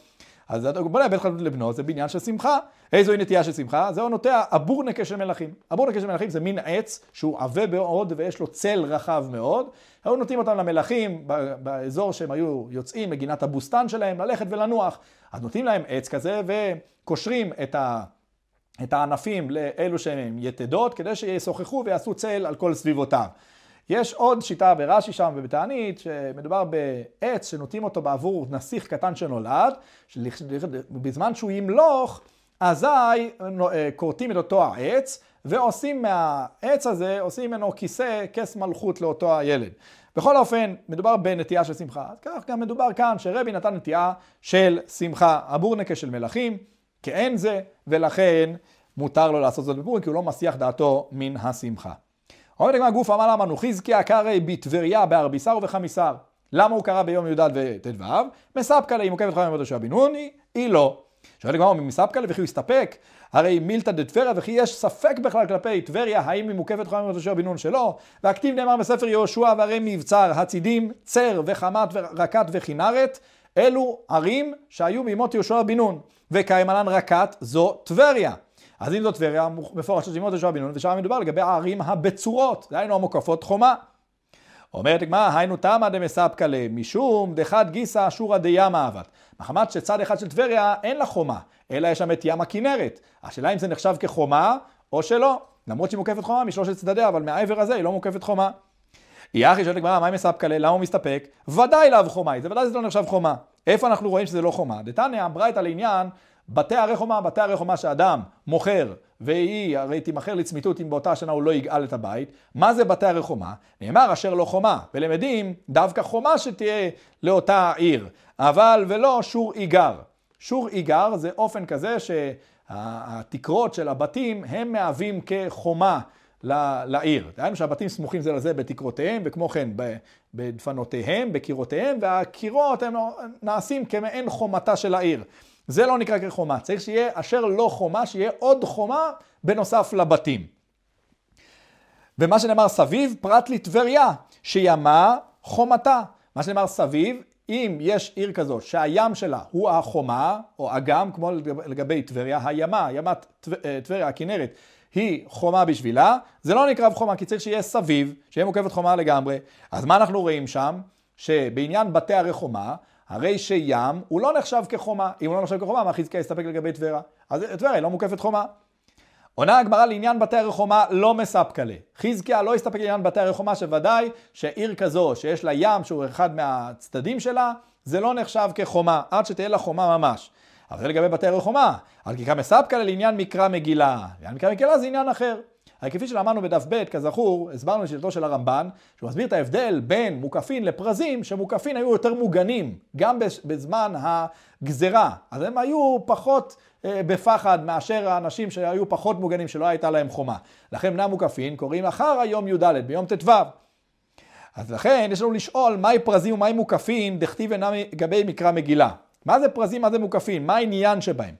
אז הוא בונה בית חתנות לבנו, זה בניין של שמחה. איזוהי נטייה של שמחה? זהו נוטע אבורנקה של מלכים. אבורנקה של מלכים זה מין עץ שהוא עבה מאוד ויש לו צל רחב מאוד. היו נותנים אותם למלכים באזור שהם היו יוצאים מגינת הבוסתן שלהם, ללכת ולנוח. אז נותנים להם עץ כזה וקושרים את ה... את הענפים לאלו שהם יתדות, כדי שישוחחו ויעשו צל על כל סביבותיו. יש עוד שיטה ברש"י שם ובתענית, שמדובר בעץ שנוטים אותו בעבור נסיך קטן שנולד, בזמן שהוא ימלוך, אזי אה, כורתים את אותו העץ, ועושים מהעץ הזה, עושים ממנו כיסא, כס מלכות לאותו הילד. בכל אופן, מדובר בנטייה של שמחה. כך גם מדובר כאן, שרבי נתן נטייה של שמחה, הבורנקה של מלכים. כאין זה, ולכן מותר לו לעשות זאת בפורים, כי הוא לא מסיח דעתו מן השמחה. אומרת לגמרי גוף אמר למה חזקיה קרא בטבריה בארביסר ובחמיסר. למה הוא קרא ביום י"ד וט"ו? מספקא היא מוקפת חיים יהושע בן נוני, היא לא. שואל לגמרי מספקא וכי הוא הסתפק? הרי מילתא דטבריה וכי יש ספק בכלל כלפי טבריה, האם היא מוקפת חיים יהושע בן נון שלו? והכתיב נאמר בספר יהושע והרי מבצר הצידים, צר וחמת ורקת וכינרת, אלו ערים שהיו בימות יהושע בן נון. וקיימלן רקת זו טבריה. אז אם זו טבריה, מפורשת לימוד יהושע בן נון, ושם מדובר לגבי הערים הבצורות, דהיינו המוקפות חומה. אומרת הגמרא, היינו תמא דמספקא ליה, משום דחד גיסא אשורא דימא אבת. מחמת שצד אחד של טבריה אין לה חומה, אלא יש שם את ים הכנרת. השאלה אם זה נחשב כחומה או שלא. למרות שהיא מוקפת חומה משלושת צדדיה, אבל מהעבר הזה היא לא מוקפת חומה. יחי שואלת הגמרא, מה היא מספקא? למה הוא מסתפק? ודאי לאו חומה, זה ודאי זה לא נחשב חומה. איפה אנחנו רואים שזה לא חומה? דתניא ברייתא לעניין בתי הרי חומה, בתי הרי חומה שאדם מוכר והיא הרי תימכר לצמיתות אם באותה שנה הוא לא יגאל את הבית. מה זה בתי הרי חומה? נאמר אשר לא חומה, ולמדים דווקא חומה שתהיה לאותה עיר, אבל ולא שור איגר. שור איגר זה אופן כזה שהתקרות של הבתים הם מהווים כחומה לעיר. דהיינו שהבתים סמוכים זה לזה בתקרותיהם, וכמו כן בדפנותיהם, בקירותיהם, והקירות הם נעשים כמעין חומתה של העיר. זה לא נקרא כחומה, צריך שיהיה אשר לא חומה, שיהיה עוד חומה בנוסף לבתים. ומה שנאמר סביב, פרט לטבריה, שימה חומתה. מה שנאמר סביב, אם יש עיר כזאת שהים שלה הוא החומה, או אגם, כמו לגבי טבריה, הימה, ימת אה, טבריה, הכנרת, היא חומה בשבילה, זה לא נקרא חומה, כי צריך שיהיה סביב, שיהיה מוקפת חומה לגמרי. אז מה אנחנו רואים שם? שבעניין בתי הרי חומה, הרי שים הוא לא נחשב כחומה. אם הוא לא נחשב כחומה, מה חזקיה יסתפק לגבי טבריה? אז טבריה היא לא מוקפת חומה. עונה הגמרא לעניין בתי הרחומה לא מספקא לה. חזקיה לא יסתפק לעניין בתי הרחומה שוודאי שעיר כזו שיש לה ים שהוא אחד מהצדדים שלה, זה לא נחשב כחומה, עד שתהיה לה חומה ממש. אבל זה לגבי בתי הרחומה. על כיכר מספקא לעניין מקרא מגילה. לעניין מקרא מגילה זה עניין אחר. הרי כפי שלמדנו בדף ב', כזכור, הסברנו לשיטתו של הרמב"ן, שהוא מסביר את ההבדל בין מוקפין לפרזים, שמוקפין היו יותר מוגנים, גם בזמן הגזרה. אז הם היו פחות אה, בפחד מאשר האנשים שהיו פחות מוגנים, שלא הייתה להם חומה. לכן בני המוקפין קוראים אחר היום י"ד, ביום ט"ו. אז לכן יש לנו לשאול מהי פרזים ומהי מוקפין, דכתיב אינם לגבי מקרא מגילה. מה זה פרזים, מה זה מוקפין? מה העניין שבהם?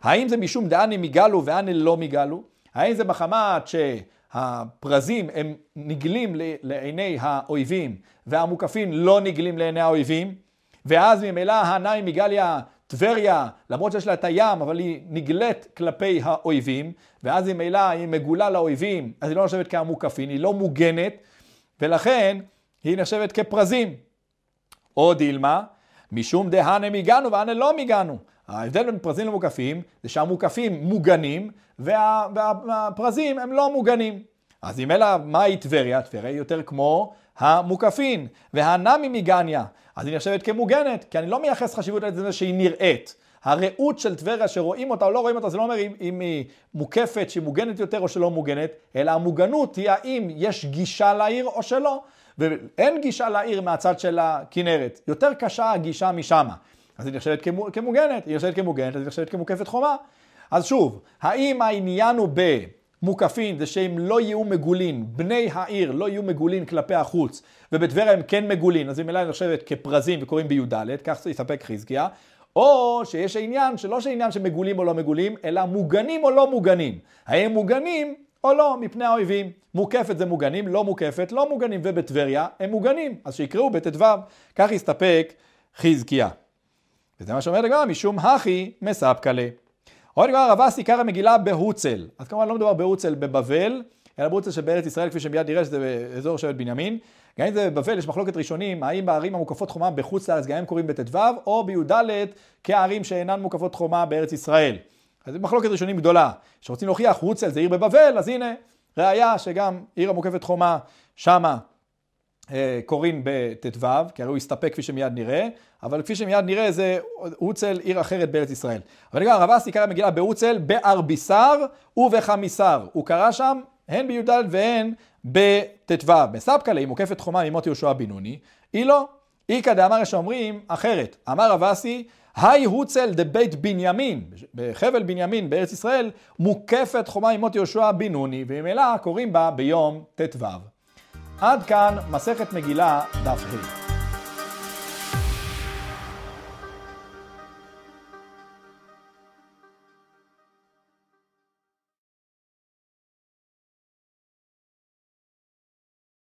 האם זה משום דאני מיגלו ואני לא מיגלו? האם זה מחמת שהפרזים הם נגלים לעיני האויבים והמוקפים לא נגלים לעיני האויבים? ואז ממילא הנאי מגליה טבריה, למרות שיש לה את הים, אבל היא נגלית כלפי האויבים, ואז ממילא היא מגולה לאויבים, אז היא לא נחשבת כמוקפין, היא לא מוגנת, ולכן היא נחשבת כפרזים. או דילמה, משום דהנה מיגנו והנה לא מיגנו. ההבדל בין פרזים למוקפים זה שהמוקפים מוגנים וה, והפרזים הם לא מוגנים. אז אם אלא מהי טבריה? טבריה היא יותר כמו המוקפין, והנמי מגניה, אז היא נחשבת כמוגנת, כי אני לא מייחס חשיבות לזה שהיא נראית. הראות של טבריה שרואים אותה או לא רואים אותה, זה לא אומר אם, אם היא מוקפת, שהיא מוגנת יותר או שלא מוגנת, אלא המוגנות היא האם יש גישה לעיר או שלא. ואין גישה לעיר מהצד של הכנרת, יותר קשה הגישה משמה. אז היא נחשבת כמוגנת, היא נחשבת כמוגנת, אז היא נחשבת כמוקפת חומה. אז שוב, האם העניין הוא במוקפין זה שהם לא יהיו מגולין, בני העיר לא יהיו מגולין כלפי החוץ, ובטבריה הם כן מגולין, אז ממילא היא נחשבת כפרזים וקוראים בי"ד, כך יסתפק חזקיה, או שיש עניין שלא שעניין שמגולים או לא מגולים, אלא מוגנים או לא מוגנים. האם מוגנים או לא מפני האויבים. מוקפת זה מוגנים, לא מוקפת, לא מוגנים, ובטבריה הם מוגנים. אז שיקראו בט"ו, כך יסתפק חזקיה. וזה מה שאומרת הגמרא, משום הכי מספקא לה. עוד גמרא רבה עיקר המגילה בהוצל. אז כמובן לא מדובר בהוצל בבבל, אלא בהוצל שבארץ ישראל, כפי שמיד נראה שזה באזור שבט בנימין. גם אם זה בבבל, יש מחלוקת ראשונים, האם בערים המוקפות חומה בחוץ לארץ גם הם קוראים בט"ו, או בי"ד כערים שאינן מוקפות חומה בארץ ישראל. אז זו מחלוקת ראשונים גדולה. כשרוצים להוכיח רוצל זה עיר בבבל, אז הנה ראיה שגם עיר המוקפת חומה, שמה אה, קוראים בט"ו, כי הרי הוא הסתפק כפי שמיד נראה, אבל כפי שמיד נראה זה הוצל עיר אחרת בארץ ישראל. אבל גם הרב אסי קרא מגילה בהוצל בארביסר ובחמיסר. הוא קרא שם הן בי"ד והן בט"ו. בסבקה היא מוקפת חומה ממות יהושע בן נוני, היא לא. איכא דאמר יש אומרים אחרת. אמר רב אסי, היי הוצל דבית בנימין, בחבל בנימין בארץ ישראל, מוקפת חומה ממות יהושע בן נוני, וממילא קוראים בה ביום ט"ו. עד כאן מסכת מגילה דף ה'.